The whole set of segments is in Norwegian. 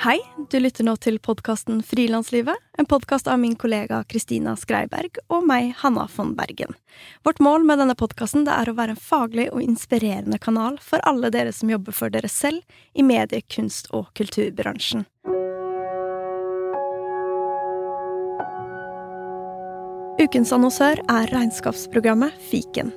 Hei, du lytter nå til podkasten Frilanslivet, en podkast av min kollega Kristina Skreiberg og meg, Hanna von Bergen. Vårt mål med denne podkasten er å være en faglig og inspirerende kanal for alle dere som jobber for dere selv i medie-, kunst- og kulturbransjen. Ukens annonsør er regnskapsprogrammet Fiken.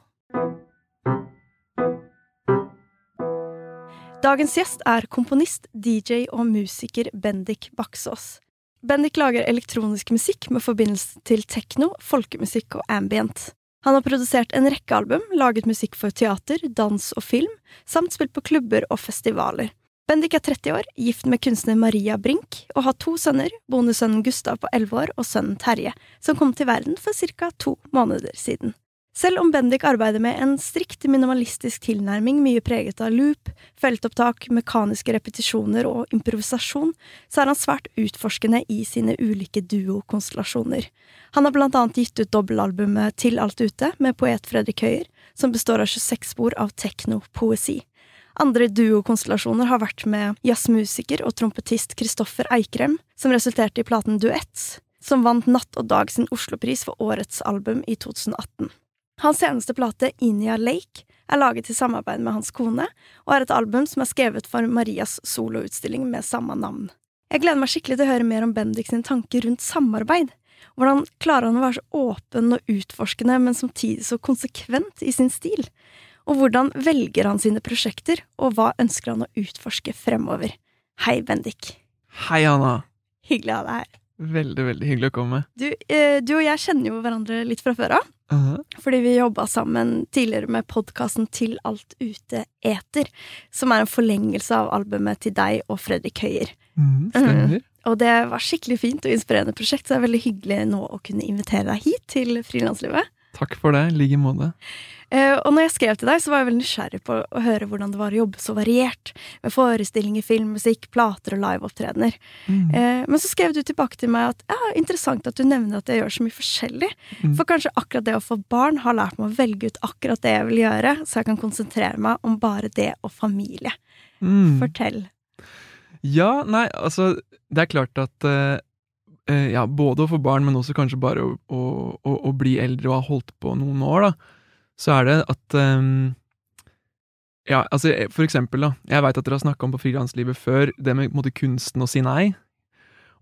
Dagens gjest er komponist, DJ og musiker Bendik Baksås. Bendik lager elektronisk musikk med forbindelse til tekno, folkemusikk og ambient. Han har produsert en rekke album, laget musikk for teater, dans og film, samt spilt på klubber og festivaler. Bendik er 30 år, gift med kunstner Maria Brink, og har to sønner, bonussønnen Gustav på 11 år og sønnen Terje, som kom til verden for ca. to måneder siden. Selv om Bendik arbeider med en strikt minimalistisk tilnærming, mye preget av loop, feltopptak, mekaniske repetisjoner og improvisasjon, så er han svært utforskende i sine ulike duokonstellasjoner. Han har blant annet gitt ut dobbelalbumet Til alt ute med poet Fredrik Høyer, som består av 26 spor av teknopoesi. Andre duokonstellasjoner har vært med jazzmusiker og trompetist Kristoffer Eikrem, som resulterte i platen Duett, som vant Natt og Dag sin Oslopris for årets album i 2018. Hans seneste plate, Inia Lake, er laget i samarbeid med hans kone, og er et album som er skrevet for Marias soloutstilling med samme navn. Jeg gleder meg skikkelig til å høre mer om Bendik sine tanker rundt samarbeid. Hvordan klarer han å være så åpen og utforskende, men samtidig så konsekvent i sin stil? Og hvordan velger han sine prosjekter, og hva ønsker han å utforske fremover? Hei, Bendik. Hei, Anna. Hyggelig å ha deg her. Veldig, veldig hyggelig å komme. Du, eh, du og jeg kjenner jo hverandre litt fra før av. Uh -huh. Fordi vi jobba sammen tidligere med podkasten Til alt ute eter, som er en forlengelse av albumet til deg og Fredrik Høyer. Mm. Mm. Og det var skikkelig fint og inspirerende prosjekt, så det er veldig hyggelig nå å kunne invitere deg hit til frilanslivet. Takk for det. I like måte. Uh, og når jeg skrev til deg, så var jeg veldig nysgjerrig på å høre hvordan det var å jobbe så variert, med forestillinger, filmmusikk, plater og liveopptredener. Mm. Uh, men så skrev du tilbake til meg at ja, interessant at du nevner at jeg gjør så mye forskjellig. Mm. For kanskje akkurat det å få barn har lært meg å velge ut akkurat det jeg vil gjøre, så jeg kan konsentrere meg om bare det og familie. Mm. Fortell. Ja, nei, altså Det er klart at uh, ja, både å få barn, men også kanskje bare å, å, å, å bli eldre og ha holdt på noen år, da så er det at um, Ja, altså for eksempel, da. Jeg veit at dere har snakka om på frilanslivet før, det med måte, kunsten å si nei.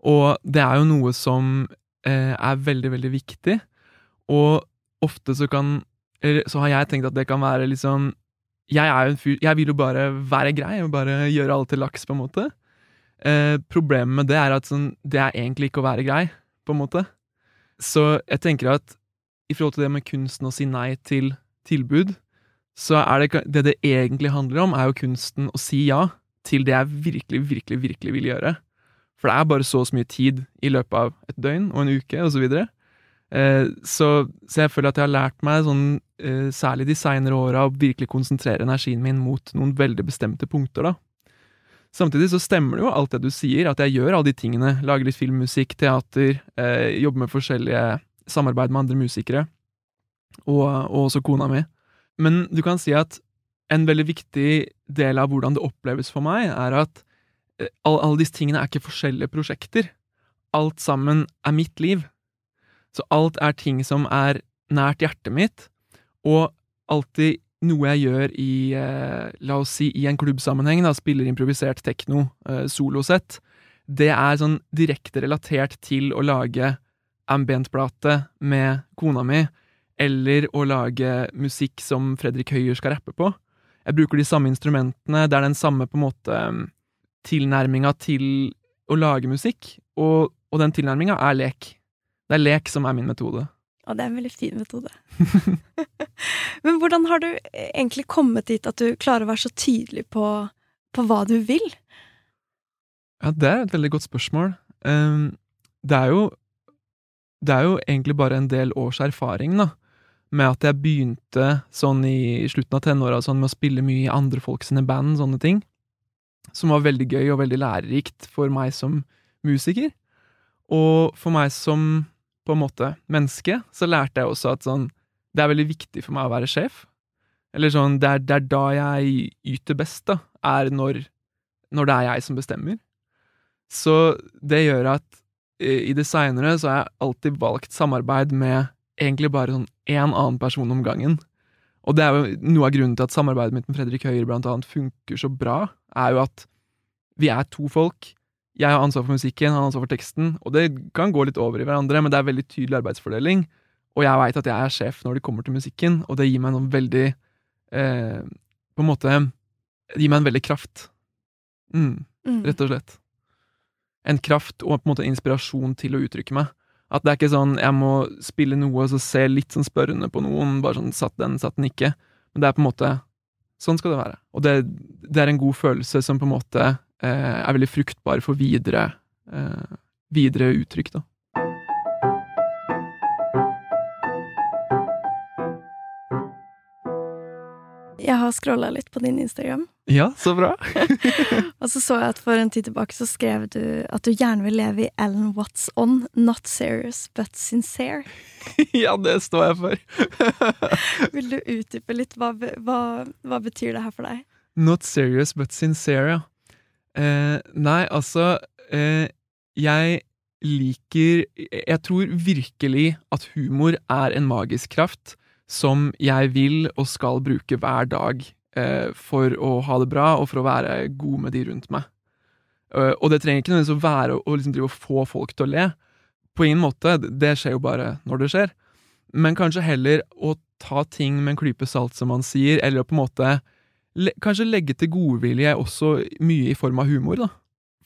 Og det er jo noe som eh, er veldig, veldig viktig. Og ofte så kan Eller så har jeg tenkt at det kan være liksom Jeg fyr Jeg vil jo bare være grei og bare gjøre alle til laks, på en måte. Eh, problemet med det er at sånn, det er egentlig ikke å være grei, på en måte. Så jeg tenker at i forhold til det med kunsten å si nei til tilbud, så er det det det egentlig handler om, er jo kunsten å si ja til det jeg virkelig, virkelig, virkelig vil gjøre. For det er bare så og så mye tid i løpet av et døgn og en uke, og så videre. Eh, så, så jeg føler at jeg har lært meg, sånn, eh, særlig de seinere åra, å virkelig konsentrere energien min mot noen veldig bestemte punkter, da. Samtidig så stemmer det jo alt det du sier, at jeg gjør alle de tingene. Lager litt filmmusikk, teater, eh, jobber med forskjellige samarbeid med andre musikere og, og også kona mi. Men du kan si at en veldig viktig del av hvordan det oppleves for meg, er at eh, alle, alle disse tingene er ikke forskjellige prosjekter. Alt sammen er mitt liv. Så alt er ting som er nært hjertet mitt, og alltid noe jeg gjør i, eh, la oss si, i en klubbsammenheng, da, spiller improvisert tekno, eh, solosett, det er sånn direkte relatert til å lage ambientplate med kona mi, eller å lage musikk som Fredrik Høyer skal rappe på. Jeg bruker de samme instrumentene, det er den samme på en måte tilnærminga til å lage musikk, og, og den tilnærminga er lek. Det er lek som er min metode. Og det er en veldig fin metode. Men hvordan har du egentlig kommet dit at du klarer å være så tydelig på, på hva du vil? Ja, det er et veldig godt spørsmål. Um, det er jo det er jo egentlig bare en del års erfaring, da. Med at jeg begynte sånn i slutten av tenåra sånn med å spille mye i andre folk sine band, sånne ting. Som var veldig gøy og veldig lærerikt for meg som musiker. Og for meg som på en måte menneske, så lærte jeg også at sånn Det er veldig viktig for meg å være sjef. Eller sånn Det er, det er da jeg yter best, da. Er når, når det er jeg som bestemmer. Så det gjør at i det seinere så har jeg alltid valgt samarbeid med egentlig bare sånn én annen person om gangen. Og det er jo noe av grunnen til at samarbeidet mitt med Fredrik Høyer blant annet funker så bra, er jo at vi er to folk. Jeg har ansvar for musikken, han har ansvar for teksten, og det kan gå litt over i hverandre, men det er veldig tydelig arbeidsfordeling. Og jeg veit at jeg er sjef når det kommer til musikken, og det gir meg noe veldig eh, På en måte Det gir meg en veldig kraft. Mm, Mm. rett og slett. En kraft og på en måte inspirasjon til å uttrykke meg. At det er ikke sånn jeg må spille noe og så se litt sånn spørrende på noen, bare sånn satt den, satt den ikke. Men det er på en måte Sånn skal det være. Og det, det er en god følelse som på en måte er veldig fruktbar for videre, eh, videre uttrykk, da. Jeg har scrolla litt på din Instagram, Ja, så bra! og så så jeg at for en tid tilbake så skrev du at du gjerne vil leve i Ellen What's On, not serious but sincere. ja, det står jeg for. Vil du utdype litt? Hva, hva, hva betyr det her for deg? Not serious, but sincere, ja. Eh, nei, altså eh, Jeg liker Jeg tror virkelig at humor er en magisk kraft som jeg vil og skal bruke hver dag eh, for å ha det bra og for å være god med de rundt meg. Eh, og det trenger ikke nødvendigvis å være å, liksom drive og få folk til å le. På ingen måte, det skjer jo bare når det skjer. Men kanskje heller å ta ting med en klype salt, som man sier, eller å på en måte le kanskje legge til godvilje også mye i form av humor, da.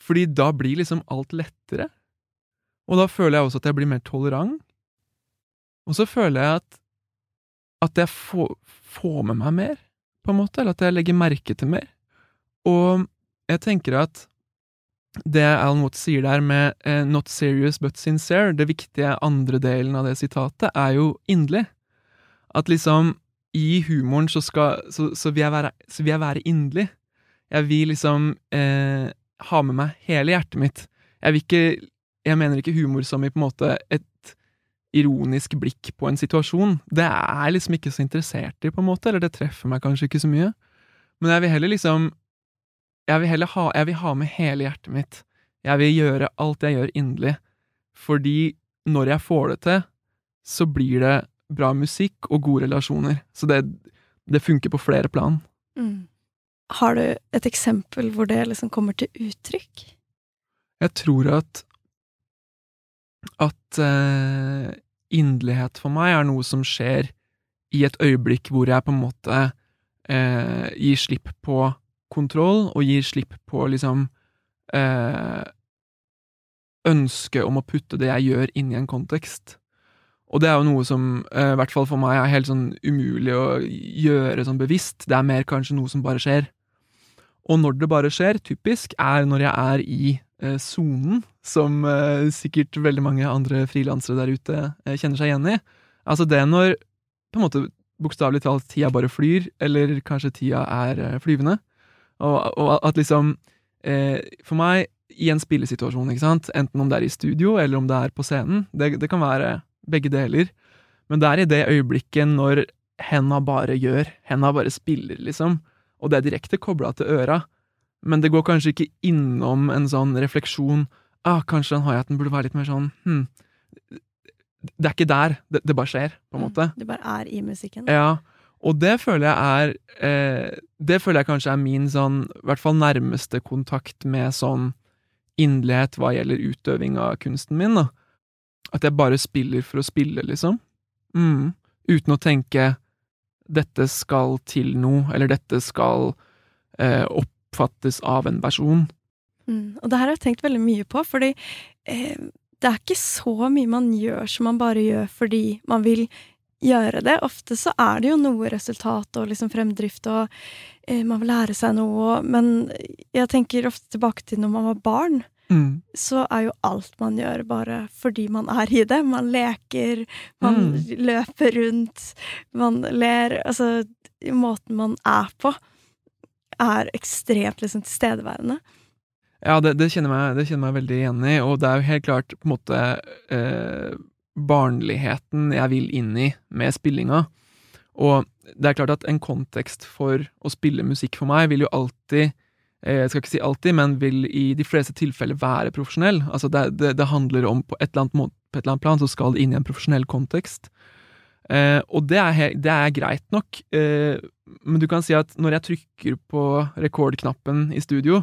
Fordi da blir liksom alt lettere. Og da føler jeg også at jeg blir mer tolerant. Og så føler jeg at at jeg får, får med meg mer, på en måte, eller at jeg legger merke til mer. Og jeg tenker at det Alan Watts sier der med eh, 'not serious but sincere', det viktige andre delen av det sitatet, er jo inderlig. At liksom i humoren så, skal, så, så, vil, jeg være, så vil jeg være inderlig. Jeg vil liksom eh, ha med meg hele hjertet mitt. Jeg vil ikke Jeg mener ikke humor som i på en måte et ironisk blikk på en situasjon. Det er jeg liksom ikke så interessert i, på en måte, eller det treffer meg kanskje ikke så mye. Men jeg vil heller liksom Jeg vil heller ha, jeg vil ha med hele hjertet mitt. Jeg vil gjøre alt jeg gjør inderlig. Fordi når jeg får det til, så blir det bra musikk og gode relasjoner. Så det, det funker på flere plan. Mm. Har du et eksempel hvor det liksom kommer til uttrykk? Jeg tror at at eh, inderlighet for meg er noe som skjer i et øyeblikk hvor jeg på en måte eh, gir slipp på kontroll, og gir slipp på liksom eh, ønsket om å putte det jeg gjør, inn i en kontekst. Og det er jo noe som, eh, i hvert fall for meg, er helt sånn umulig å gjøre sånn bevisst. Det er mer kanskje noe som bare skjer. Og når det bare skjer, typisk, er når jeg er i sonen, som eh, sikkert veldig mange andre frilansere der ute eh, kjenner seg igjen i. Altså det når på en måte bokstavelig talt tida bare flyr, eller kanskje tida er eh, flyvende. Og, og at liksom eh, For meg, i en spillesituasjon, ikke sant, enten om det er i studio eller om det er på scenen, det, det kan være begge deler, men det er i det øyeblikket når henda bare gjør, henda bare spiller, liksom, og det er direkte kobla til øra, men det går kanskje ikke innom en sånn refleksjon ah, kanskje den hi-haten burde være litt mer sånn hm, Det er ikke der, det, det bare skjer, på en måte. Det bare er i musikken? Ja, og det føler jeg er eh, Det føler jeg kanskje er min sånn, i hvert fall nærmeste kontakt med sånn inderlighet hva gjelder utøving av kunsten min, da. At jeg bare spiller for å spille, liksom. Mm. Uten å tenke dette skal til noe, eller dette skal eh, oppfattes av en person. Mm. Og det her har jeg tenkt veldig mye på, fordi eh, det er ikke så mye man gjør som man bare gjør fordi man vil gjøre det. Ofte så er det jo noe resultat og liksom fremdrift, og eh, man vil lære seg noe, men jeg tenker ofte tilbake til når man var barn. Mm. så er jo alt man gjør, bare fordi man er i det. Man leker, man Mm. løper rundt, man ler. Altså, måten man er på, er ekstremt liksom tilstedeværende. Ja, det, det, kjenner meg, det kjenner meg veldig igjen i, og det er jo helt klart på en måte eh, barnligheten jeg vil inn i med spillinga. Og det er klart at en kontekst for å spille musikk for meg vil jo alltid Jeg skal ikke si alltid, men vil i de fleste tilfeller være profesjonell. Altså det, det, det handler om på et, måte, på et eller annet plan så skal det inn i en profesjonell kontekst. Eh, og det er, det er greit nok, eh, men du kan si at når jeg trykker på rekordknappen i studio,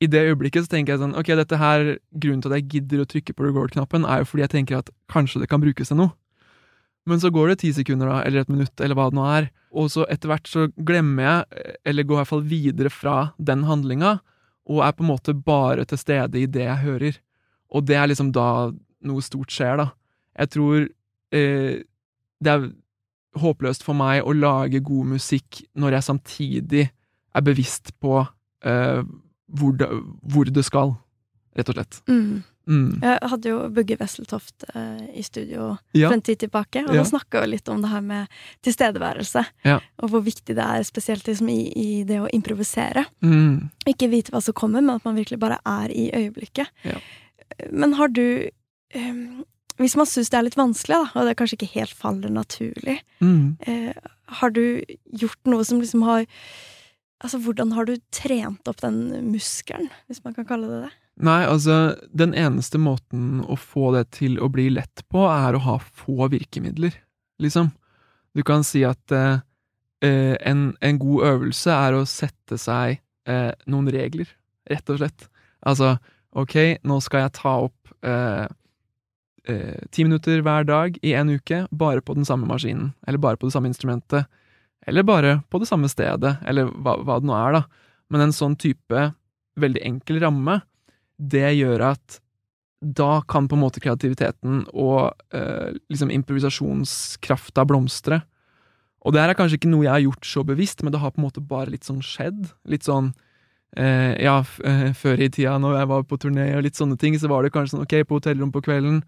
i det øyeblikket så tenker jeg sånn Ok, dette her, grunnen til at jeg gidder å trykke på record-knappen, er jo fordi jeg tenker at kanskje det kan brukes til noe. Men så går det ti sekunder, da, eller et minutt, eller hva det nå er, og så etter hvert så glemmer jeg, eller går i hvert fall videre fra den handlinga, og er på en måte bare til stede i det jeg hører. Og det er liksom da noe stort skjer, da. Jeg tror eh, det er håpløst for meg å lage god musikk når jeg samtidig er bevisst på eh, hvor, det, hvor det skal, rett og slett. Mm. Mm. Jeg hadde jo Bugge Wesseltoft eh, i studio Ja. for en tid tilbake, og Ja. da snakka vi litt om det her med tilstedeværelse, Ja. og hvor viktig det er spesielt liksom i, i det å improvisere. Mm. Ikke vite hva som kommer, men at man virkelig bare er i øyeblikket. Ja. Men har du eh, Hvis man syns det er litt vanskelig, da, og det kanskje ikke helt faller naturlig, Mm. eh, har du gjort noe som liksom har Altså, hvordan har du trent opp den muskelen, hvis man kan kalle det det? Nei, altså, den eneste måten å få det til å bli lett på, er å ha få virkemidler, liksom. Du kan si at eh, eh, en, en god øvelse er å sette seg eh, noen regler, rett og slett. Altså, ok, nå skal jeg ta opp eh, eh, ti minutter hver dag i en uke, bare på den samme maskinen, eller bare på det samme instrumentet, eller bare på det samme stedet, eller hva, hva det nå er, da. Men en sånn type veldig enkel ramme, det gjør at da kan på en måte kreativiteten og eh, liksom improvisasjonskrafta blomstre. Og det her er kanskje ikke noe jeg har gjort så bevisst, men det har på en måte bare litt sånn skjedd. Litt sånn eh, Ja, eh, før i tida, når jeg var på turné og litt sånne ting, så var det kanskje sånn ok, på hotellrom på kvelden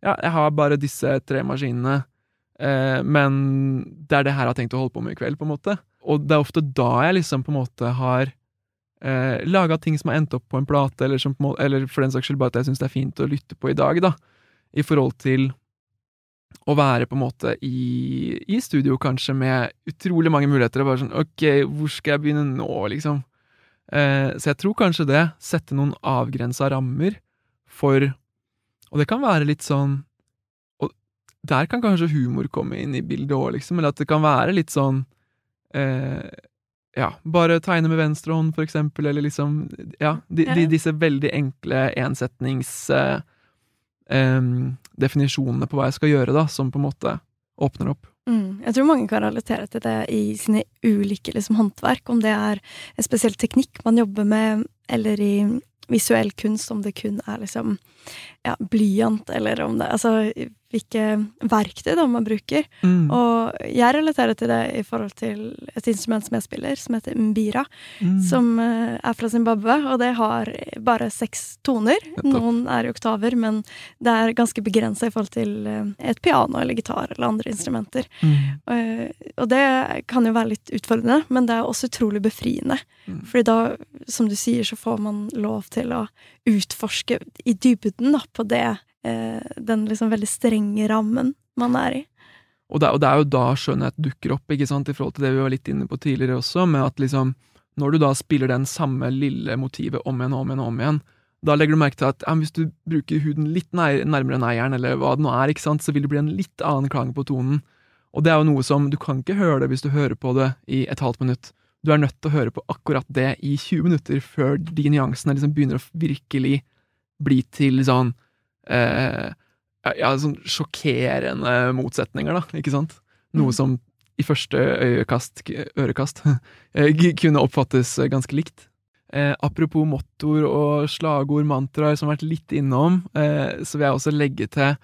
Ja, jeg har bare disse tre maskinene, eh, men det er det her jeg har tenkt å holde på med i kveld, på en måte. Og det er ofte da jeg liksom på en måte har eh, laga ting som har endt opp på en plate, eller, som eller for den saks skyld bare at jeg syns det er fint å lytte på i dag, da. I forhold til å være på en måte i, i studio, kanskje, med utrolig mange muligheter, og bare sånn ok, hvor skal jeg begynne nå, liksom? Eh, så jeg tror kanskje det, sette noen avgrensa rammer for Og det kan være litt sånn Og der kan kanskje humor komme inn i bildet òg, liksom, eller at det kan være litt sånn eh, ja, bare tegne med venstre hånd, for eksempel, eller liksom Ja, de, de, disse veldig enkle ensetningsdefinisjonene Eh, på hva jeg skal gjøre, da, som på en måte åpner opp. Mm. Jeg tror mange kan relatere til det i sine ulike liksom, håndverk, om det er en spesiell teknikk man jobber med, eller i visuell kunst, om det kun er liksom ja, blyant, eller om det Altså hvilke verktøy da man bruker. Mm. Og jeg relaterer til det i forhold til et instrument som jeg spiller, som heter mbira, Mm. som eh, er fra Zimbabwe, og det har bare seks toner. Noen er i oktaver, men det er ganske begrensa i forhold til eh, et piano eller gitar eller andre instrumenter. Mm. Eh, Og det kan jo være litt utfordrende, men det er også utrolig befriende. Mm. Fordi da, som du sier, så får man lov til å utforske i dybden da, på det, den liksom veldig strenge rammen man er i. Og, det, og det er jo da skjønnhet dukker opp, ikke sant, i forhold til det vi var litt inne på tidligere også, med at liksom, når du da spiller den samme lille motivet om igjen og om igjen om igjen, da legger du merke til at ja, hvis du bruker huden litt nær, nærmere neieren, eller hva det nå er, ikke sant, så vil det bli en litt annen klang på tonen. Og det er jo noe som Du kan ikke høre det hvis du hører på det i et halvt minutt. Du er nødt til å høre på akkurat det i 20 minutter før de nyansene liksom begynner å virkelig bli til sånn eh, ja, sånn sjokkerende motsetninger, da, ikke sant? Noe Mm. som i første øyekast, ørekast eh, kunne oppfattes ganske likt. Eh, apropos mottoer og slagord, mantraer, som har vært litt innom, eh, så vil jeg også legge til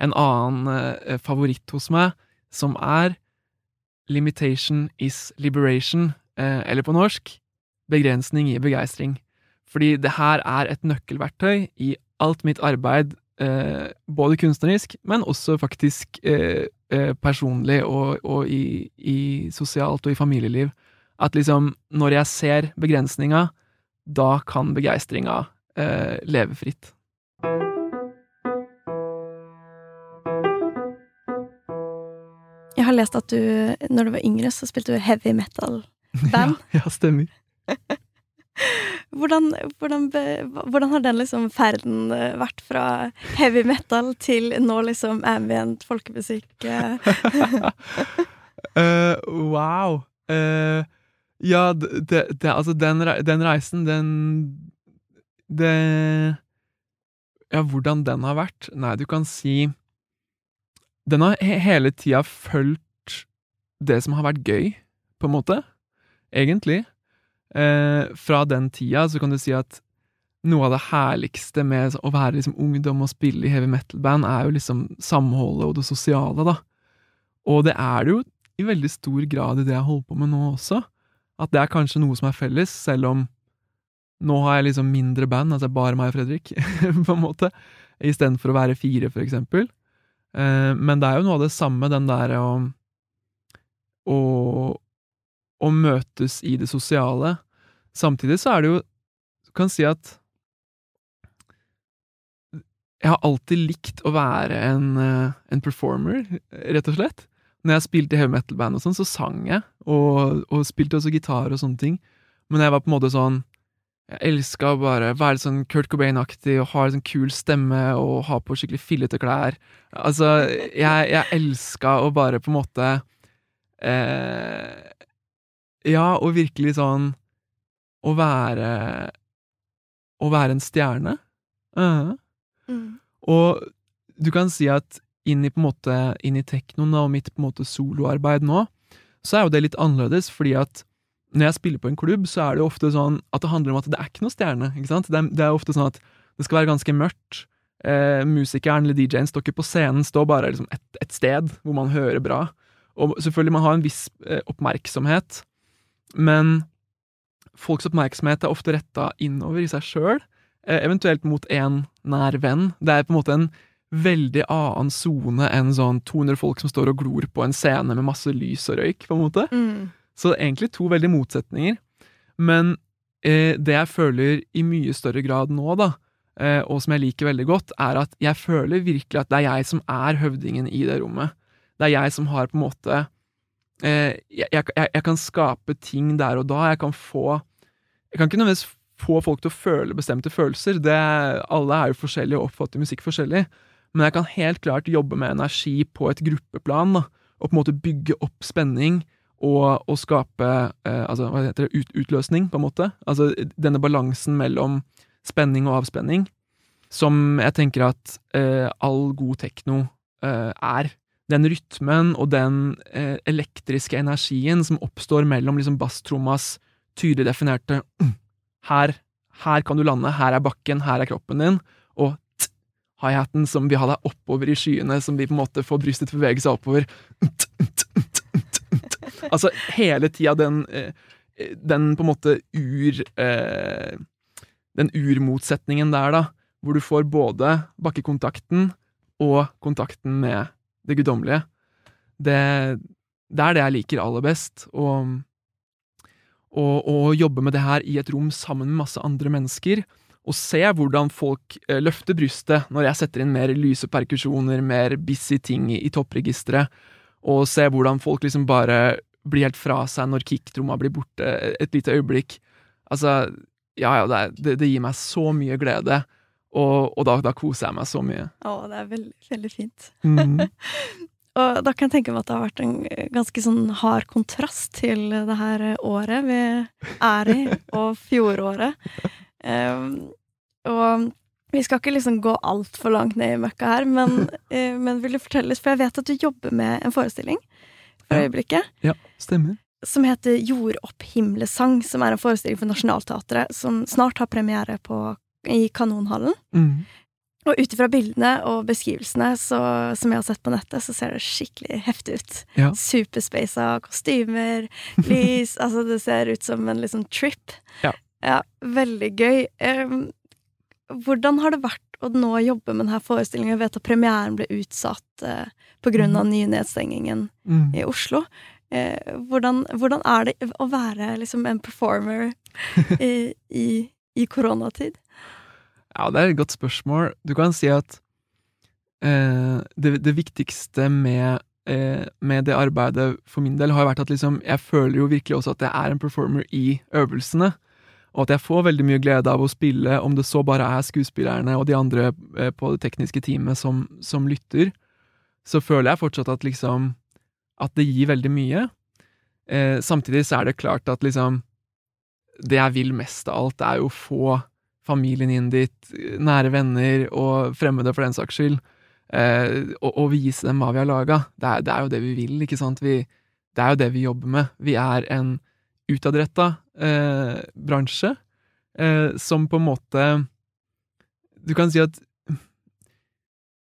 en annen eh, favoritt hos meg, som er Limitation is liberation, eh, eller på norsk Begrensning gir begeistring. Fordi det her er et nøkkelverktøy i alt mitt arbeid, eh, både kunstnerisk, men også faktisk eh, eh, personlig og, og i, i, sosialt og i familieliv. At liksom, når jeg ser begrensninga, da kan begeistringa eh, leve fritt. Jeg har lest at du, når du var yngre, så spilte du heavy metal-band. Ja, ja, stemmer. hvordan, hvordan, hvordan, har den liksom ferden eh, vært fra heavy metal til nå liksom ambient folkemusikk? uh, wow. Uh, ja, det, det, altså den, den, reisen, den Det Ja, hvordan den har vært? Nei, du kan si den har hele tida fulgt det som har vært gøy, på en måte. Egentlig. Eh, fra den tida så kan du si at noe av det herligste med å være liksom ungdom og spille i heavy metal-band, er jo liksom samholdet og det sosiale, da. Og det er det jo i veldig stor grad i det jeg holder på med nå også. At det er kanskje noe som er felles, selv om nå har jeg liksom mindre band, altså bare meg og Fredrik, på en måte, istedenfor å være fire, for eksempel. Eh, men det er jo noe av det samme, den der å, å, å møtes i det sosiale. Samtidig så er det jo Du kan si at jeg har alltid likt å være en, eh, en performer, rett og slett. Når jeg spilte i heavy metal-band og sånn, så sang jeg, og, og, spilte også gitar og sånne ting. Men jeg var på en måte sånn jeg elska bare være sånn Kurt Cobain-aktig og ha en sånn kul stemme og ha på skikkelig fillete klær. Altså, jeg, jeg elska å bare på en måte eh, Ja, og virkelig sånn Å være Å være en stjerne. Uh -huh. mm. Og du kan si at inn i på en måte Inn i teknoen og mitt på en måte soloarbeid nå, så er jo det litt annerledes, fordi at når jeg spiller på en klubb, så er det jo ofte sånn at det handler om at det er ikke noe stjerne. ikke sant? Det er, det er ofte sånn at det skal være ganske mørkt. Eh, musikeren eller DJ-en står ikke på scenen, står bare liksom et, et, sted hvor man hører bra. Og selvfølgelig, man har en viss eh, oppmerksomhet, men folks oppmerksomhet er ofte retta innover i seg sjøl, eh, eventuelt mot en nær venn. Det er på en måte en veldig annen sone enn sånn 200 folk som står og glor på en scene med masse lys og røyk, på en måte. Mm. Så egentlig to veldig motsetninger. Men eh, det jeg føler i mye større grad nå, da, eh, og som jeg liker veldig godt, er at jeg føler virkelig at det er jeg som er høvdingen i det rommet. Det er jeg som har på en måte jeg, jeg, jeg, kan skape ting der og da. Jeg kan få Jeg kan ikke nødvendigvis få folk til å føle bestemte følelser. Det, alle er jo forskjellige og oppfatter musikk forskjellig. Men jeg kan helt klart jobbe med energi på et gruppeplan, da, og på en måte bygge opp spenning og, og skape eh, altså, hva heter det, ut, utløsning, på en måte. Altså denne balansen mellom spenning og avspenning, som jeg tenker at eh, all god tekno eh, er. Den rytmen og den eh, elektriske energien som oppstår mellom liksom basstrommas tydelig definerte mm, her, her kan du lande, her er bakken, her er kroppen din, og high-haten som vil ha deg oppover i skyene, som vil på en måte få brystet til å bevege seg oppover. Altså, hele tida den eh, Den på en måte ur eh, Den urmotsetningen der, da, hvor du får både bakkekontakten og kontakten med det guddommelige. Det, det er det jeg liker aller best. Og jobbe med det her i et rom sammen med masse andre mennesker og se hvordan folk eh, løfter brystet når jeg setter inn mer lyse perkusjoner, mer busy ting i, toppregisteret, og se hvordan folk liksom bare blir helt fra seg når kicktromma blir borte et lite øyeblikk. Altså, ja ja, det, det gir meg så mye glede, og, og da, da, koser jeg meg så mye. Å, det er veldig, veldig fint. Mm. og da kan jeg tenke meg at det har vært en ganske sånn hard kontrast til det her året vi er i, og fjoråret. Um, og vi skal ikke liksom gå altfor langt ned i møkka her, men, uh, men vil du fortelle litt, for jeg vet at du jobber med en forestilling for øyeblikket. Ja, stemmer. Som heter Jordopphimlesang, som er en forestilling for Nationaltheatret, som snart har premiere på, i Kanonhallen. Mm. Og ut ifra bildene og beskrivelsene så, som jeg har sett på nettet, så ser det skikkelig heftig ut. Ja. av kostymer, lys Altså, det ser ut som en liksom trip. Ja. Ja, veldig gøy. Um, hvordan har det vært å nå jobbe med denne forestillingen? Jeg vet at premieren ble utsatt uh, av mm. nye nedstengingen mm. i Oslo. Uh, hvordan, hvordan, er det å være liksom en performer i, i, i, koronatid? Ja, det er et godt spørsmål. Du kan si at eh, det, det, viktigste med Eh, med det arbeidet for min del, har vært at liksom, jeg føler jo virkelig også at jeg er en performer i øvelsene. Og at jeg får veldig mye glede av å spille, om det så bare er skuespillerne og de andre eh, på det tekniske teamet som, som lytter. Så føler jeg fortsatt at liksom At det gir veldig mye. Eh, samtidig så er det klart at liksom Det jeg vil mest av alt, er jo å få familien inn dit, nære venner og fremmede for den saks skyld eh, og, og, vise dem hva vi har laga. Det, det, er jo det vi vil, ikke sant. Vi, det er jo det vi jobber med. Vi er en utadretta eh, bransje eh, som på en måte Du kan si at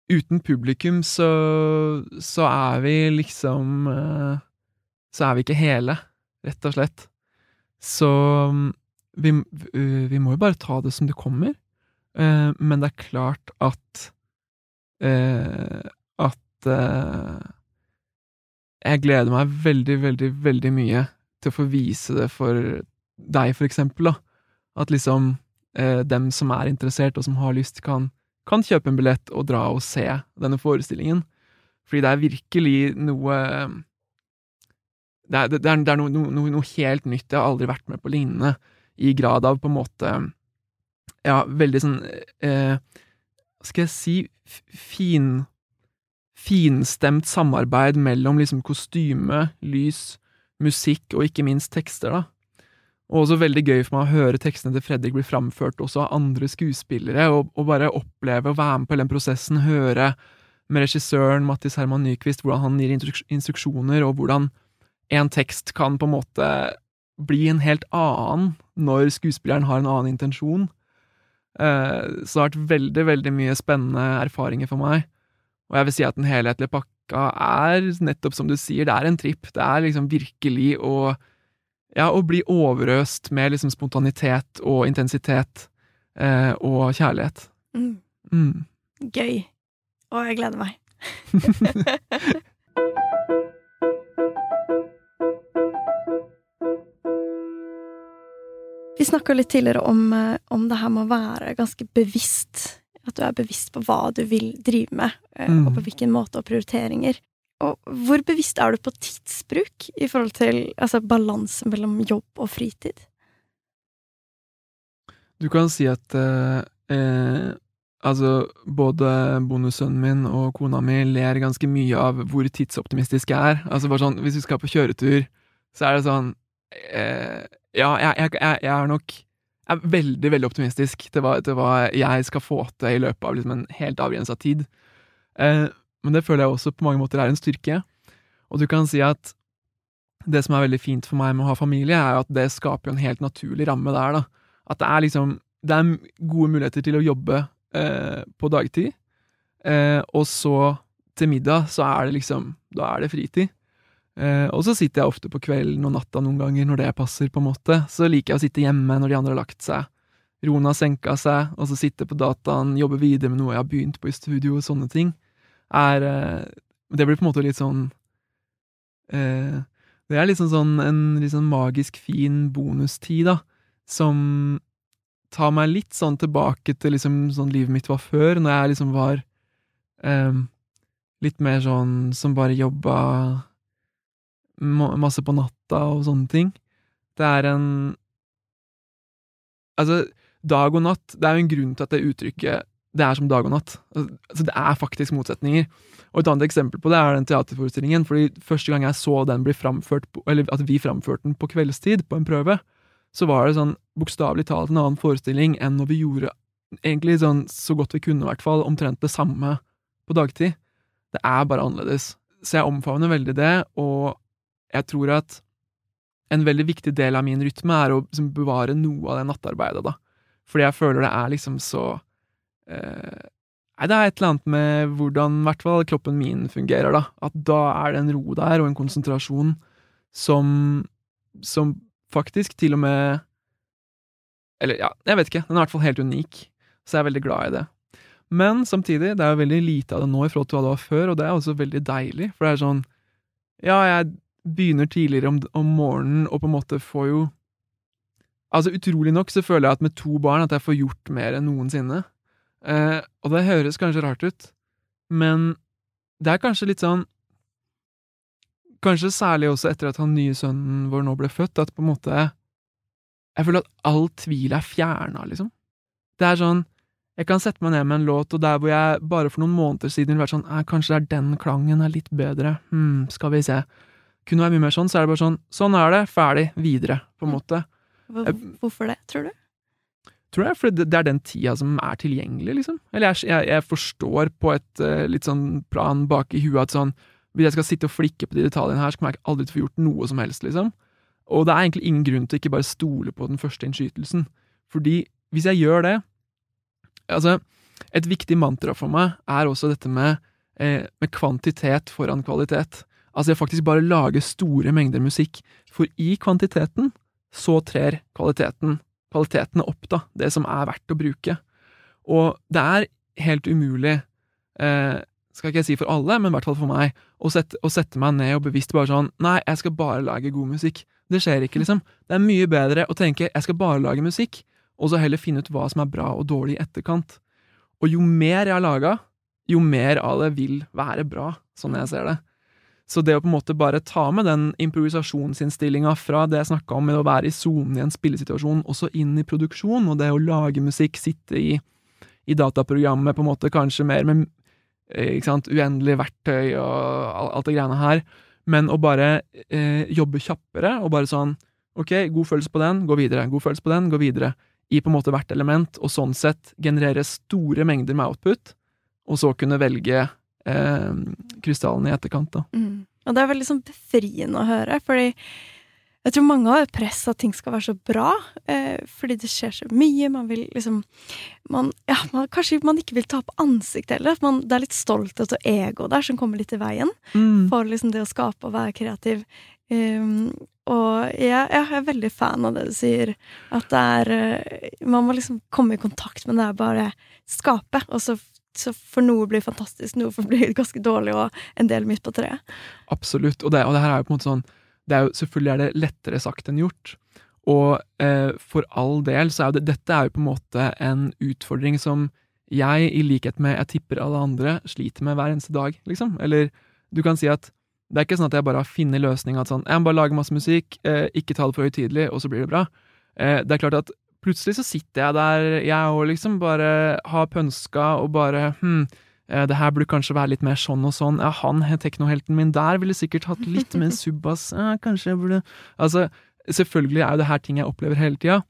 uten publikum så, så er vi liksom eh, Så er vi ikke hele, rett og slett. Så vi, vi må jo bare ta det som det kommer. Eh, men det er klart at eh, at eh, jeg gleder meg veldig, veldig, veldig mye til å få vise det for deg, for eksempel, da. At liksom eh, dem som er interessert, og som har lyst, kan, kan, kjøpe en billett og dra og se denne forestillingen. Fordi det er virkelig noe Det er, det er, det er noe, noe, noe, helt nytt. Jeg har aldri vært med på lignende, i grad av på en måte Ja, veldig sånn eh, skal jeg si, fin finstemt samarbeid mellom liksom kostyme, lys, musikk og ikke minst tekster, da. Og også veldig gøy for meg å høre tekstene til Fredrik bli framført også av andre skuespillere, og, og, bare oppleve å være med på hele den prosessen, høre med regissøren Mattis Herman Nyquist hvordan han gir instruksjoner, og hvordan en tekst kan på en måte bli en helt annen når skuespilleren har en annen intensjon. Eh, så det har vært veldig, veldig mye spennende erfaringer for meg. Og jeg vil si at den helhetlige pakka er nettopp som du sier, det er en tripp. Det er liksom virkelig å ja, å bli overøst med liksom spontanitet og intensitet eh, og kjærlighet. Mm. Mm. Gøy. Og jeg gleder meg. Vi snakka litt tidligere om, eh, om, det her med å være ganske bevisst. At du er bevisst på hva du vil drive med, eh, mm. og på hvilken måte, og prioriteringer. Og hvor bevisst er du på tidsbruk i forhold til altså, balansen mellom jobb og fritid? Du kan si at eh, eh, altså, både bonussønnen min og kona mi ler ganske mye av hvor tidsoptimistisk jeg er. Altså bare sånn, Hvis vi skal på kjøretur, så er det sånn eh, ja, jeg, jeg, jeg, jeg, er nok jeg er veldig, veldig optimistisk til hva, til hva jeg skal få til i løpet av liksom en helt avgrensa tid. Eh, men det føler jeg også på mange måter er en styrke. Og du kan si at det som er veldig fint for meg med å ha familie, er at det skaper en helt naturlig ramme der. da. At det er liksom Det er gode muligheter til å jobbe eh, på dagtid, eh, og så til middag så er det liksom Da er det fritid. Eh, og så sitter jeg ofte på kvelden og natta noen ganger når det passer, på en måte. Så liker jeg å sitte hjemme når de andre har lagt seg. Roen har senka seg, og så sitte på dataen, jobbe videre med noe jeg har begynt på i studio, og sånne ting. Er eh, Det blir på en måte litt sånn eh, Det er liksom sånn en sånn magisk fin bonustid, da, som tar meg litt sånn tilbake til liksom sånn livet mitt var før, når jeg liksom var litt mer sånn som bare jobba masse på natta og sånne ting. Det er en Altså, dag og natt, det er jo en grunn til at det uttrykket det er som dag og natt. Altså, det er faktisk motsetninger. Og Et annet eksempel på det er den teaterforestillingen. fordi Første gang jeg så den bli framført, eller at vi framførte den på kveldstid, på en prøve, så var det sånn bokstavelig talt en annen forestilling enn når vi gjorde egentlig sånn så godt vi kunne, i hvert fall, omtrent det samme på dagtid. Det er bare annerledes. Så jeg omfavner veldig det, og jeg tror at en veldig viktig del av min rytme er å liksom, bevare noe av det nattarbeidet, da. Fordi jeg føler det er liksom så eh, Nei, det er et eller annet med hvordan i hvert fall kroppen min fungerer, da. At da er det en ro der, og en konsentrasjon som som faktisk til og med Eller ja, jeg vet ikke. Den er i hvert fall helt unik. Så jeg er veldig glad i det. Men samtidig, det er jo veldig lite av det nå i forhold til hva det var før, og det er også veldig deilig. For det er sånn Ja, jeg begynner tidligere om, om morgenen og på en måte får jo Altså, utrolig nok så føler jeg at med to barn at jeg får gjort mer enn noensinne. Eh, og det høres kanskje rart ut, men det er kanskje litt sånn Kanskje særlig også etter at han nye sønnen vår nå ble født, at på en måte Jeg føler at all tvil er fjerna, liksom. Det er sånn Jeg kan sette meg ned med en låt, og der hvor jeg bare for noen måneder siden ville vært sånn eh, Kanskje det er den klangen er litt bedre, hm, skal vi se. Kunne være mye mer sånn, så er det bare sånn Sånn er det, ferdig, videre, på en måte. Hvorfor det, tror du? Tror jeg, for det, det er den tida som er tilgjengelig, liksom. Eller jeg, jeg, jeg forstår på et uh, litt sånn plan bak i huet at sånn Hvis jeg skal sitte og flikke på de detaljene her, så kommer jeg aldri til å få gjort noe som helst, liksom. Og det er egentlig ingen grunn til å ikke bare stole på den første innskytelsen. Fordi hvis jeg gjør det Altså, et viktig mantra for meg er også dette med, eh, med kvantitet foran kvalitet. Altså, jeg faktisk bare lager store mengder musikk, for i kvantiteten så trer kvaliteten kvaliteten opp, da, det som er verdt å bruke. Og det er helt umulig, eh, skal ikke jeg si for alle, men i hvert fall for meg, å sette, å sette, meg ned og bevisst bare sånn Nei, jeg skal bare lage god musikk. Det skjer ikke, liksom. Det er mye bedre å tenke jeg skal bare lage musikk, og så heller finne ut hva som er bra og dårlig i etterkant. Og jo mer jeg har laga, jo mer av det vil være bra, sånn jeg ser det. Så det å på en måte bare ta med den improvisasjonsinnstillinga fra det jeg snakka om med å være i sonen i en spillesituasjon, også inn i produksjon, og det å lage musikk, sitte i, i dataprogrammet på en måte kanskje mer med eh, uendelig verktøy og alt det greiene her, men å bare eh, jobbe kjappere og bare sånn ok, god følelse på den, gå videre, god følelse på den, gå videre, i på en måte hvert element, og sånn sett generere store mengder med output, og så kunne velge eh, krystallene i etterkant. Da. Mm. Og det er veldig sånn befriende å høre, fordi jeg tror mange har et press at ting skal være så bra, eh, fordi det skjer så mye. Man vil liksom man, ja, man, Kanskje man ikke vil ta på ansiktet heller. At man, det er litt stolthet og ego der som kommer litt i veien mm. for liksom det å skape og være kreativ. Um, og jeg, jeg, er veldig fan av det du sier, at det er eh, Man må liksom komme i kontakt med det er bare skape, og så så for noe blir fantastisk, noe blir ganske dårlig, og en del midt på treet. Absolutt, og det, og det, her er jo på en måte sånn det er jo, Selvfølgelig er det lettere sagt enn gjort, og eh, for all del så er jo det, dette er jo på en måte en utfordring som jeg, i likhet med jeg tipper alle andre, sliter med hver eneste dag, liksom. Eller du kan si at det er ikke sånn at jeg bare har funnet løsninga at sånn, jeg må bare lage masse musikk, eh, ikke ta det for høytidelig, og så blir det bra. Eh, det er klart at plutselig så sitter jeg der, jeg òg, liksom, bare har pønska og bare hm, eh, det her burde kanskje være litt mer sånn og sånn. Ja, han teknohelten min der ville sikkert hatt litt mer subbas. Ja, kanskje jeg burde Altså, selvfølgelig er jo det her ting jeg opplever hele tida,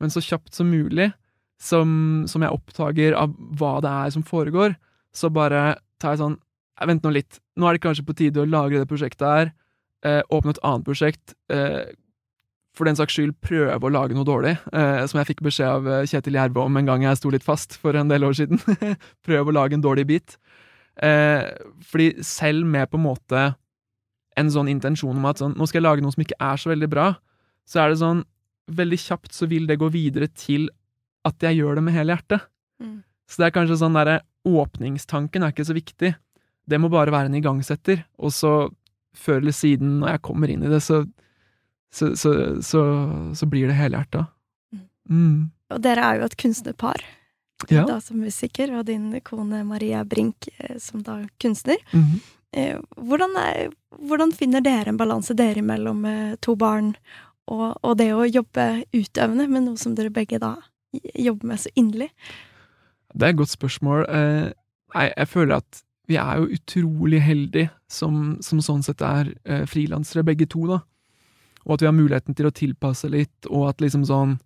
men så kjapt som mulig, som, som, jeg oppdager av hva det er som foregår, så bare tar jeg sånn Vent nå litt, nå er det kanskje på tide å lagre det prosjektet her, eh, åpne et annet prosjekt, eh, for den saks skyld prøve å lage noe dårlig, eh, som jeg fikk beskjed av eh, Kjetil Gjerve om en gang jeg sto litt fast for en del år siden. Prøv å lage en dårlig bit. Eh, fordi selv med på en måte en sånn intensjon om at sånn, nå skal jeg lage noe som ikke er så veldig bra, så er det sånn Veldig kjapt så vil det gå videre til at jeg gjør det med hele hjertet. Mm. Så det er kanskje sånn derre Åpningstanken er ikke så viktig. Det må bare være en igangsetter, og så før eller siden, når jeg kommer inn i det, så så, så, så, så blir det helhjerta. Mm. mm. Og dere er jo et kunstnerpar, ja. da som musiker, og din kone Maria Brink eh, som da kunstner. Mm -hmm. hvordan, er, hvordan, finner dere en balanse dere imellom to barn, og, og, det å jobbe utøvende med noe som dere begge da jobber med så inderlig? Det er et godt spørsmål. Jeg, jeg føler at vi er jo utrolig heldige som, som sånn sett er eh, frilansere, begge to, da og at vi har muligheten til å tilpasse litt, og at liksom sånn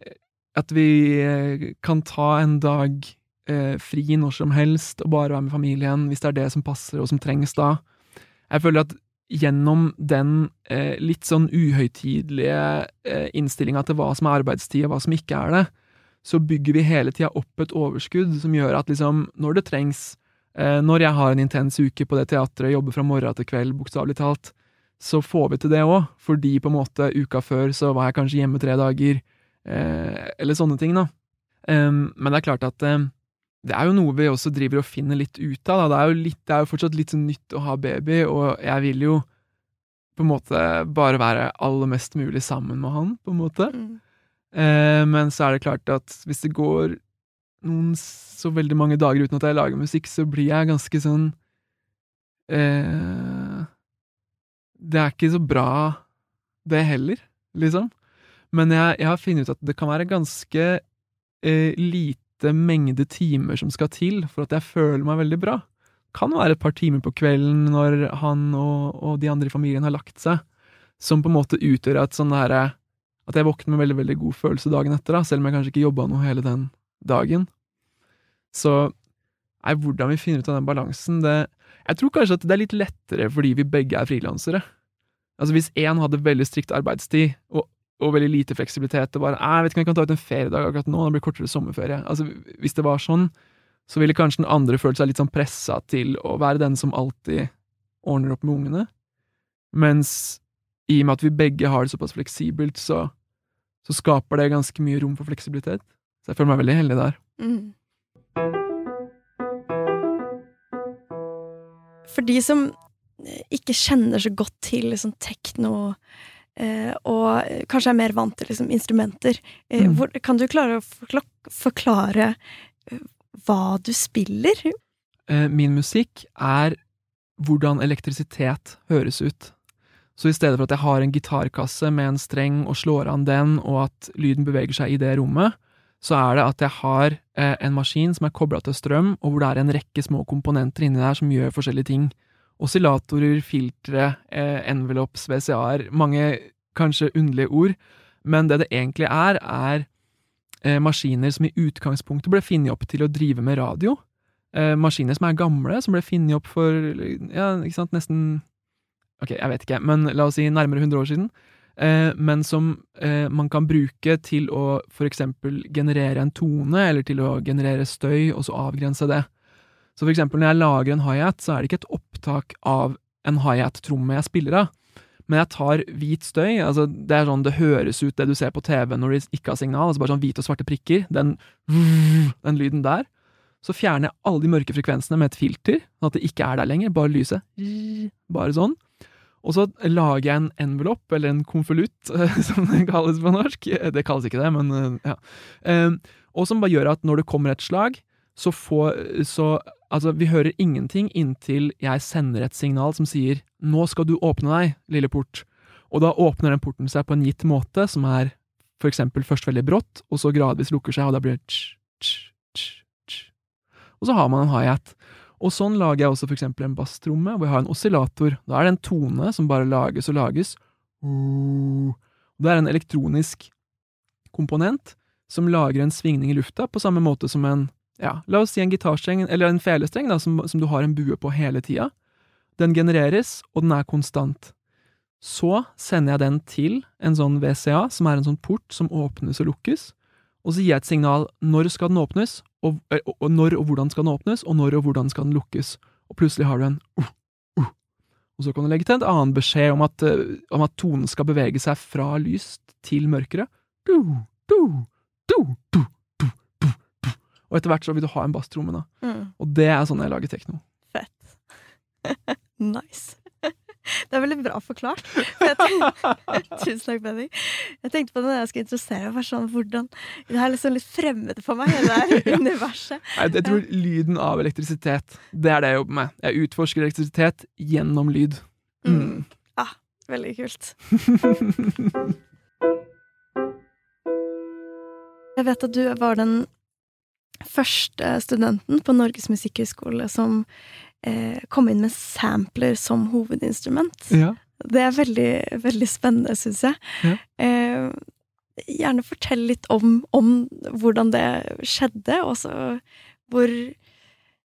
eh, At vi eh, kan ta en dag eh, fri når som helst, og bare være med familien, hvis det er det som passer og som trengs da. Jeg føler at gjennom den eh, litt sånn uhøytidelige eh, innstillinga til hva som er arbeidstid, og hva som ikke er det, så bygger vi hele tida opp et overskudd som gjør at liksom, når det trengs, eh, når jeg har en intens uke på det teatret, jobber fra morgen til kveld, bokstavelig talt, så får vi til det òg, fordi på en måte uka før så var jeg kanskje hjemme tre dager, Eh, eller sånne ting, da. Um, men det er klart at um, det er jo noe vi også driver og finner litt ut av. Da. Det, er jo litt, det er jo fortsatt litt sånn nytt å ha baby, og jeg vil jo på en måte bare være aller mest mulig sammen med han, på en måte. Mm. Eh, men så er det klart at hvis det går noen så veldig mange dager uten at jeg lager musikk, så blir jeg ganske sånn eh, Det er ikke så bra, det heller, liksom. Men jeg, jeg har funnet ut at det kan være ganske eh, lite mengde timer som skal til for at jeg føler meg veldig bra. Kan være et par timer på kvelden når han og, og de andre i familien har lagt seg, som på en måte utgjør et sånn derre At jeg våkner med veldig, veldig god følelse dagen etter, da, selv om jeg kanskje ikke jobba noe hele den dagen. Så nei, hvordan vi finner ut av den balansen, det Jeg tror kanskje at det er litt lettere fordi vi begge er frilansere. Altså Hvis én hadde veldig strikt arbeidstid og, og veldig lite fleksibilitet og bare jeg vet ikke om jeg kan ta ut en feriedag akkurat nå, det blir kortere sommerferie. Altså Hvis det var sånn, så ville kanskje den andre følt seg litt sånn pressa til å være den som alltid ordner opp med ungene. Mens i og med at vi begge har det såpass fleksibelt, så, så skaper det ganske mye rom for fleksibilitet. Så jeg føler meg veldig heldig der. Mm. For de som ikke kjenner så godt til liksom, tekno, eh, og kanskje er mer vant til liksom, instrumenter, eh, Mm. hvor, kan du klare å forkla forklare eh, hva du spiller? Min musikk er hvordan elektrisitet høres ut. Så i stedet for at jeg har en gitarkasse med en streng og slår an den, og at lyden beveger seg i det rommet, så er det at jeg har en maskin som er kobla til strøm, og hvor det er en rekke små komponenter inni der som gjør forskjellige ting. Oscillatorer, filtre, eh, envelopes, VCA-er, mange kanskje underlige ord, men det det egentlig er, er eh, maskiner som i utgangspunktet ble funnet opp til å drive med radio. Eh, maskiner som er gamle, som ble funnet opp for ja, ikke sant, nesten Ok, jeg vet ikke, men la oss si nærmere 100 år siden. Eh, men som eh, man kan bruke til å for eksempel generere en tone, eller til å generere støy, og så avgrense det. Så for eksempel når jeg lager en high-hat, så er det ikke et opptak av en high-hat-tromme jeg spiller av. Men jeg tar hvit støy, altså det er sånn det høres ut det du ser på TV når de ikke har signal, altså bare sånn hvite og svarte prikker, den, den lyden der. Så fjerner jeg alle de mørke frekvensene med et filter, sånn at det ikke er der lenger, bare lyset. Bare sånn. Og så lager jeg en envelope, eller en konvolutt, som det kalles på norsk. Det kalles ikke det, men ja. Eh, Og som bare gjør at når det kommer et slag, så får Så altså, vi hører ingenting inntil jeg sender et signal som sier 'Nå skal du åpne deg, lille port'. Og da åpner den porten seg på en gitt måte, som er for eksempel først veldig brått, og så gradvis lukker seg, og da blir det tsj, tsj, tsj, tsk. Og så har man en hi-hat. Og sånn lager jeg også for eksempel en basstromme, hvor jeg har en oscillator. Da er det en tone som bare lages og lages. Det er en elektronisk komponent som lager en svingning i lufta, på samme måte som en, ja, la oss si en gitarstreng, eller en felestreng, da, som, som du har en bue på hele tida. Den genereres, og den er konstant. Så sender jeg den til en sånn VCA, som er en sånn port som åpnes og lukkes, og så gir jeg et signal når skal den åpnes, og, og, og når og hvordan skal den åpnes, og når og hvordan skal den lukkes. Og plutselig har du en uh, uh. Og så kan du legge til en annen beskjed om at, uh, om at tonen skal bevege seg fra lyst til mørkere. Du, du, du, du. Og etter hvert så vil du ha en basstromme, da. Mm. Og det er sånn jeg lager tekno. Fett. nice. Det er veldig bra forklart. Tusen takk, Benny. Jeg tenkte på det når jeg skulle interessere meg, sånn, hvordan Det er liksom litt fremmed for meg, det der Ja. universet. Nei, jeg tror lyden av elektrisitet, det er det jeg jobber med. Jeg utforsker elektrisitet gjennom lyd. Mm. Ah, veldig kult. Jeg vet at du var den første studenten på Norges musikkhøgskole som eh, kom inn med sampler som hovedinstrument. Ja. Det er veldig, veldig spennende, syns jeg. Ja. Eh, gjerne fortell litt om, om hvordan det skjedde, og så hvor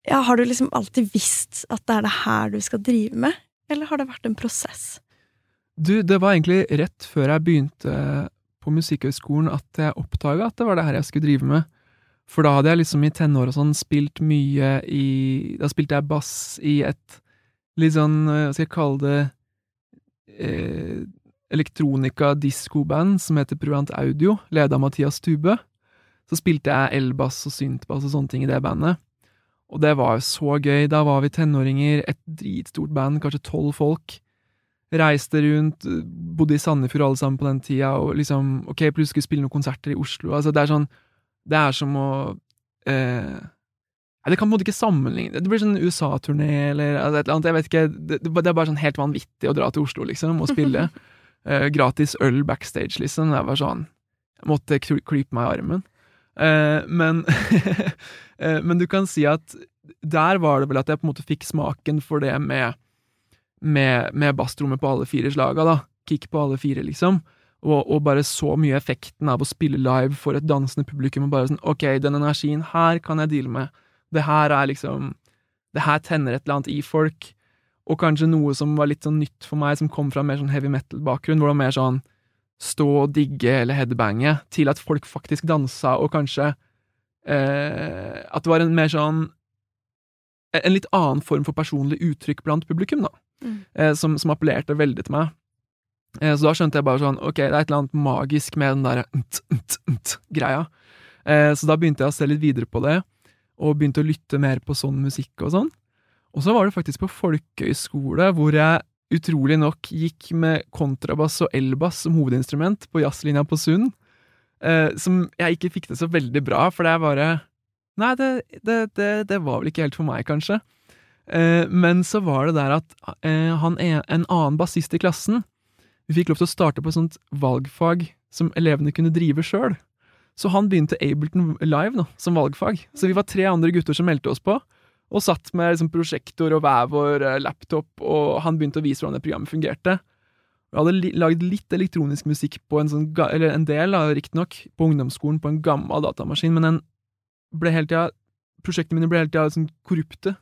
Ja, har du liksom alltid visst at det er det her du skal drive med, eller har det vært en prosess? Du, det var egentlig rett før jeg begynte på Musikkhøgskolen at jeg oppdaga at det var det her jeg skulle drive med. For da hadde jeg liksom i tenår og sånn spilt mye i Da spilte jeg bass i et litt sånn, eh, hva skal jeg kalle det eh, elektronika diskoband som heter Pruant Audio, leda av Mathias Tube. Så spilte jeg elbass og syntbass og sånne ting i det bandet. Og det var jo så gøy. Da var vi tenåringer, et dritstort band, kanskje tolv folk. Reiste rundt, bodde i Sandefjord alle sammen på den tida, og liksom Ok, plutselig skulle spille noen konserter i Oslo. Altså, det er sånn Det er som å eh, Det kan på en måte ikke sammenligne Det blir sånn USA-turné eller et eller annet. Jeg vet ikke. Det, det, er bare sånn helt vanvittig å dra til Oslo, liksom, og spille. eh, gratis øl backstage, liksom. Det var sånn Jeg måtte klype meg i armen. Eh, men eh, Men du kan si at der var det vel at jeg på en måte fikk smaken for det med med, med basstrommet på alle fire slaga, da. Kick på alle fire, liksom. Og, og, bare så mye effekten av å spille live for et dansende publikum, og bare sånn Ok, den energien her kan jeg deale med. Det her er liksom Det her tenner et eller annet i folk. Og kanskje noe som var litt sånn nytt for meg, som kom fra mer sånn heavy metal-bakgrunn, hvor det var mer sånn stå og digge eller headbange, til at folk faktisk dansa, og kanskje eh, At det var en mer sånn En litt annen form for personlig uttrykk blant publikum, da. Mm. Eh, som, som, appellerte veldig til meg. Eh, så da skjønte jeg bare sånn Ok, det er et eller annet magisk med den derre greia. Eh, så da begynte jeg å se litt videre på det, og begynte å lytte mer på sånn musikk og sånn. Og så var det faktisk på folkehøyskole, hvor jeg utrolig nok gikk med kontrabass og elbass som hovedinstrument på jazzlinja på Sund. Eh, som jeg ikke fikk det så veldig bra, for det er bare Nei, det, det, det, det, var vel ikke helt for meg, kanskje. Men så var det der at han er en annen bassist i klassen Vi fikk lov til å starte på et sånt valgfag som elevene kunne drive sjøl. Så han begynte Ableton Live nå, som valgfag. Så vi var tre andre gutter som meldte oss på og satt med liksom, prosjektor og hver vår uh, laptop, og han begynte å vise hvordan det programmet fungerte. Vi hadde lagd litt elektronisk musikk på en sånn, eller en del, riktignok, på ungdomsskolen på en gammel datamaskin, men den ble hele tida Prosjektene mine ble hele tida sånn korrupte.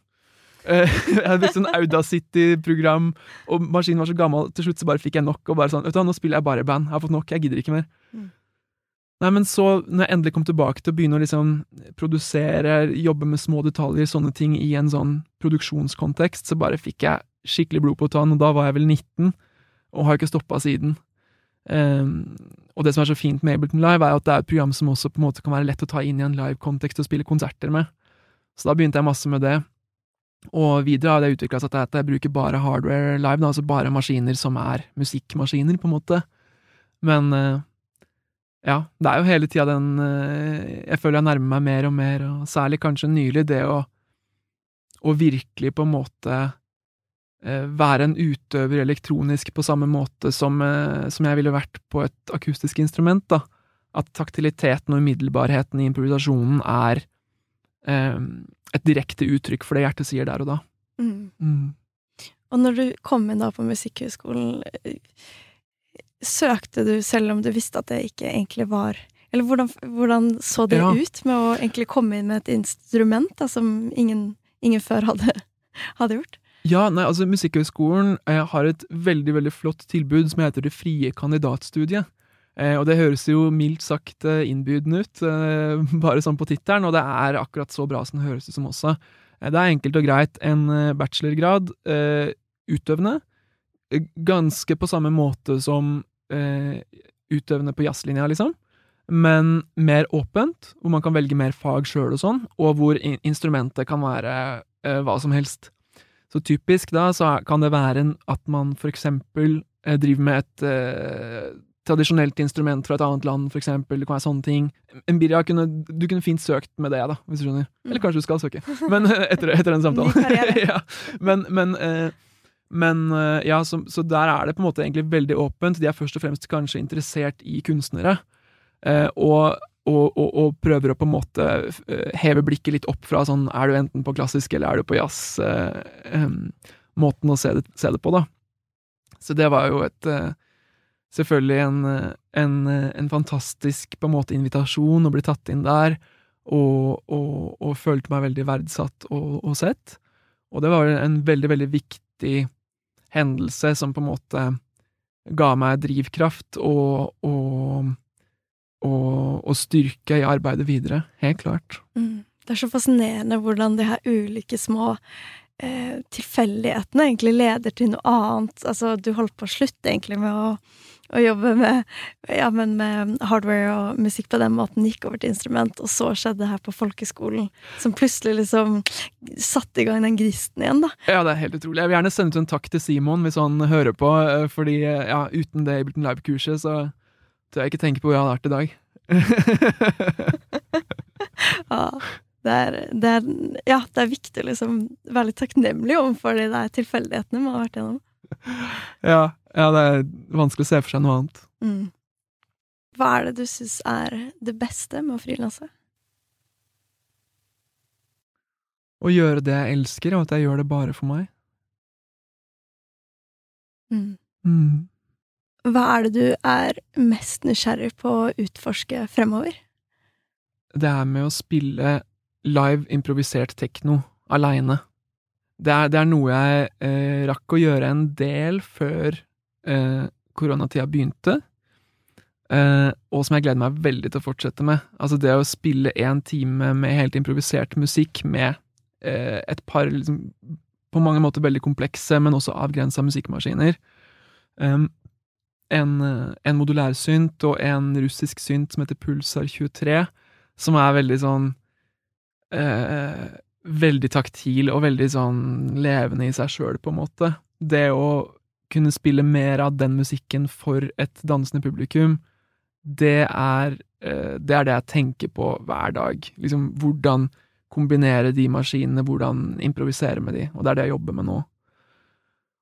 Jeg hadde brukt sånn Audacity-program, og maskinen var så gammel. Til slutt så bare fikk jeg nok, og bare sånn Vet du hva, nå spiller jeg bare band. Jeg har fått nok. Jeg gidder ikke mer. Mm. Nei, men så, når jeg endelig kom tilbake til å begynne å liksom produsere, jobbe med små detaljer, sånne ting, i en sånn produksjonskontekst, så bare fikk jeg skikkelig blod på tann, og da var jeg vel 19, og har ikke stoppa siden. Um, og det som er så fint med Ableton Live, er at det er et program som også på en måte kan være lett å ta inn i en live-kontekst og spille konserter med. Så da begynte jeg masse med det. Og videre har det utvikla seg til at jeg bruker bare hardware live, da, altså bare maskiner som er musikkmaskiner, på en måte. Men uh, ja, det er jo hele tida den eh, Jeg føler jeg nærmer meg mer og mer, og særlig kanskje nylig det å, å virkelig på en måte eh, være en utøver elektronisk på samme måte som, eh, som, jeg ville vært på et akustisk instrument, da. At taktiliteten og umiddelbarheten i improvisasjonen er eh, et direkte uttrykk for det hjertet sier der og da. Mm. Mm. Og når du kom inn da på Musikkhøgskolen søkte du selv om du visste at det ikke egentlig var Eller hvordan, hvordan så det ja. ut med å egentlig komme inn med et instrument da, som ingen, ingen før hadde, hadde, gjort? Ja, nei, altså Musikkhøgskolen eh, har et veldig veldig flott tilbud som heter Det frie kandidatstudiet. Eh, og det høres jo mildt sagt eh, innbydende ut, eh, bare sånn på tittelen, og det er akkurat så bra som det høres ut som også. Det er enkelt og greit en bachelorgrad, utøvende, ganske på samme måte som utøvende på jazzlinja, liksom. Men mer åpent, hvor man kan velge mer fag sjøl og sånn, og hvor instrumentet kan være hva som helst. Så typisk da, så kan det være at man for eksempel driver med et tradisjonelt instrument fra et annet land, for eksempel. Det kan være sånne ting. Embiria kunne Du kunne fint søkt med det, da, hvis du skjønner. Eller kanskje du skal søke. Men etter, etter den samtalen. ja. Men, men eh, men eh, ja, så, så, der er det på en måte egentlig veldig åpent. De er først og fremst kanskje interessert i kunstnere. Eh, og, og, og, og, prøver å på en måte eh, heve blikket litt opp fra sånn Er du enten på klassisk eller er du på jazz? Eh, eh, måten å se det, se det, på, da. Så det var jo et eh, Selvfølgelig en, en, en, fantastisk på en måte invitasjon å bli tatt inn der, og, og følte meg veldig verdsatt og, sett. Og det var en veldig, veldig viktig hendelse som på en måte ga meg drivkraft og, og, og, og styrke i arbeidet videre. Helt klart. Mm. Det er så fascinerende hvordan de her ulike små eh, tilfeldighetene egentlig leder til noe annet. Altså, du holdt på å slutte egentlig med å, å jobbe med, ja, med, hardware og musikk på den måten gikk over til instrument, og så skjedde det her på folkeskolen, som plutselig liksom satte i gang den gristen igjen, da. Ja, det er helt utrolig. Jeg vil gjerne sende ut en takk til Simon hvis han hører på, eh, fordi ja, uten det Ableton Live-kurset så tør jeg ikke tenke på hvor jeg hadde vært i dag. ja, det er, det er, ja, det er viktig å liksom være litt takknemlig overfor de der tilfeldighetene man har vært gjennom. Ja, ja, det er vanskelig å se for seg noe annet. Mm. Hva er det du syns er det beste med å frilanse? Å gjøre det jeg elsker, og at jeg gjør det bare for meg. Mm. Mm. Hva er det du er mest nysgjerrig på å utforske fremover? Det er med å spille live improvisert tekno aleine. Det det er, noe jeg eh, rakk å gjøre en del før eh, koronatida begynte, eh, og som jeg gleder meg veldig til å fortsette med. Altså det å spille én time med helt improvisert musikk med eh, et par liksom, på mange måter veldig komplekse, men også avgrensa musikkmaskiner. Um, en, en modulærsynt og en russisk synt som heter Pulsar 23, som er veldig sånn eh, Veldig taktil og veldig sånn levende i seg sjøl, på en måte. Det å kunne spille mer av den musikken for et dansende publikum, det er, eh, det er det jeg tenker på hver dag. Liksom hvordan kombinere de maskinene, hvordan improvisere med de, og det er det jeg jobber med nå.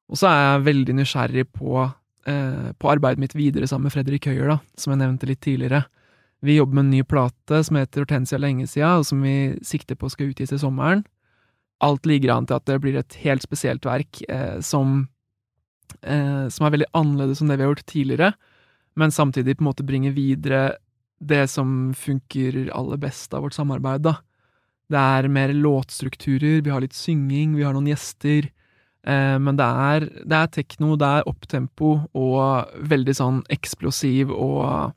Og så er jeg veldig nysgjerrig på Eh, på arbeidet mitt videre sammen med Fredrik Høyer, da, som jeg nevnte litt tidligere. Vi jobber med en ny plate som heter Hortensia lenge sia, og som vi sikter på skal utgis i sommeren. Alt ligger an til at det blir et helt spesielt verk eh, som, eh, som er veldig annerledes enn det vi har gjort tidligere, men samtidig på en måte bringer videre det som funker aller best av vårt samarbeid, da. Det er mer låtstrukturer, vi har litt synging, vi har noen gjester. Eh, men det er, det er tekno, det er opptempo og veldig sånn eksplosiv og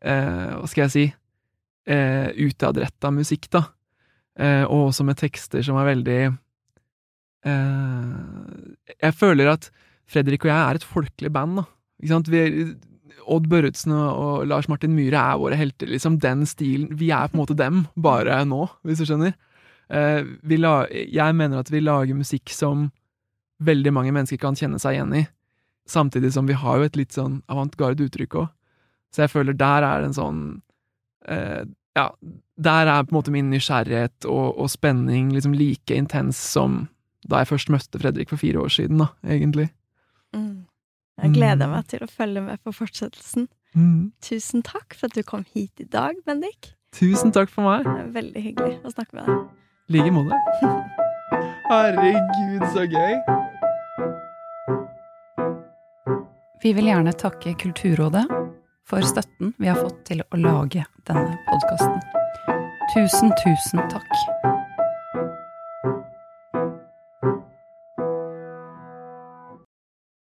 eh, Hva skal jeg si eh, utadretta musikk, da. Eh, og også med tekster som er veldig eh, Jeg føler at Fredrik og jeg er et folkelig band, da. Ikke sant? Vi, Odd Børretzen og Lars Martin Myhre er våre helter, liksom. Den stilen. Vi er på en måte dem, bare nå, hvis du skjønner. Eh, la, jeg mener at vi lager musikk som veldig mange mennesker kan kjenne seg igjen i. Samtidig som vi har jo et litt sånn avantgarde uttrykk òg. Så jeg føler der er en sånn eh, Ja, der er på en måte min nysgjerrighet og, og, spenning liksom like intens som da jeg først møtte Fredrik for fire år siden, da, egentlig. Jeg gleder mm. meg til å følge med på fortsettelsen. Mm. Tusen takk for at du kom hit i dag, Bendik. Tusen takk for meg. Det er veldig hyggelig å snakke med deg. I like måte. Herregud, så gøy! Vi vil gjerne takke Kulturrådet for støtten vi har fått til å lage denne podkasten. Tusen, tusen takk.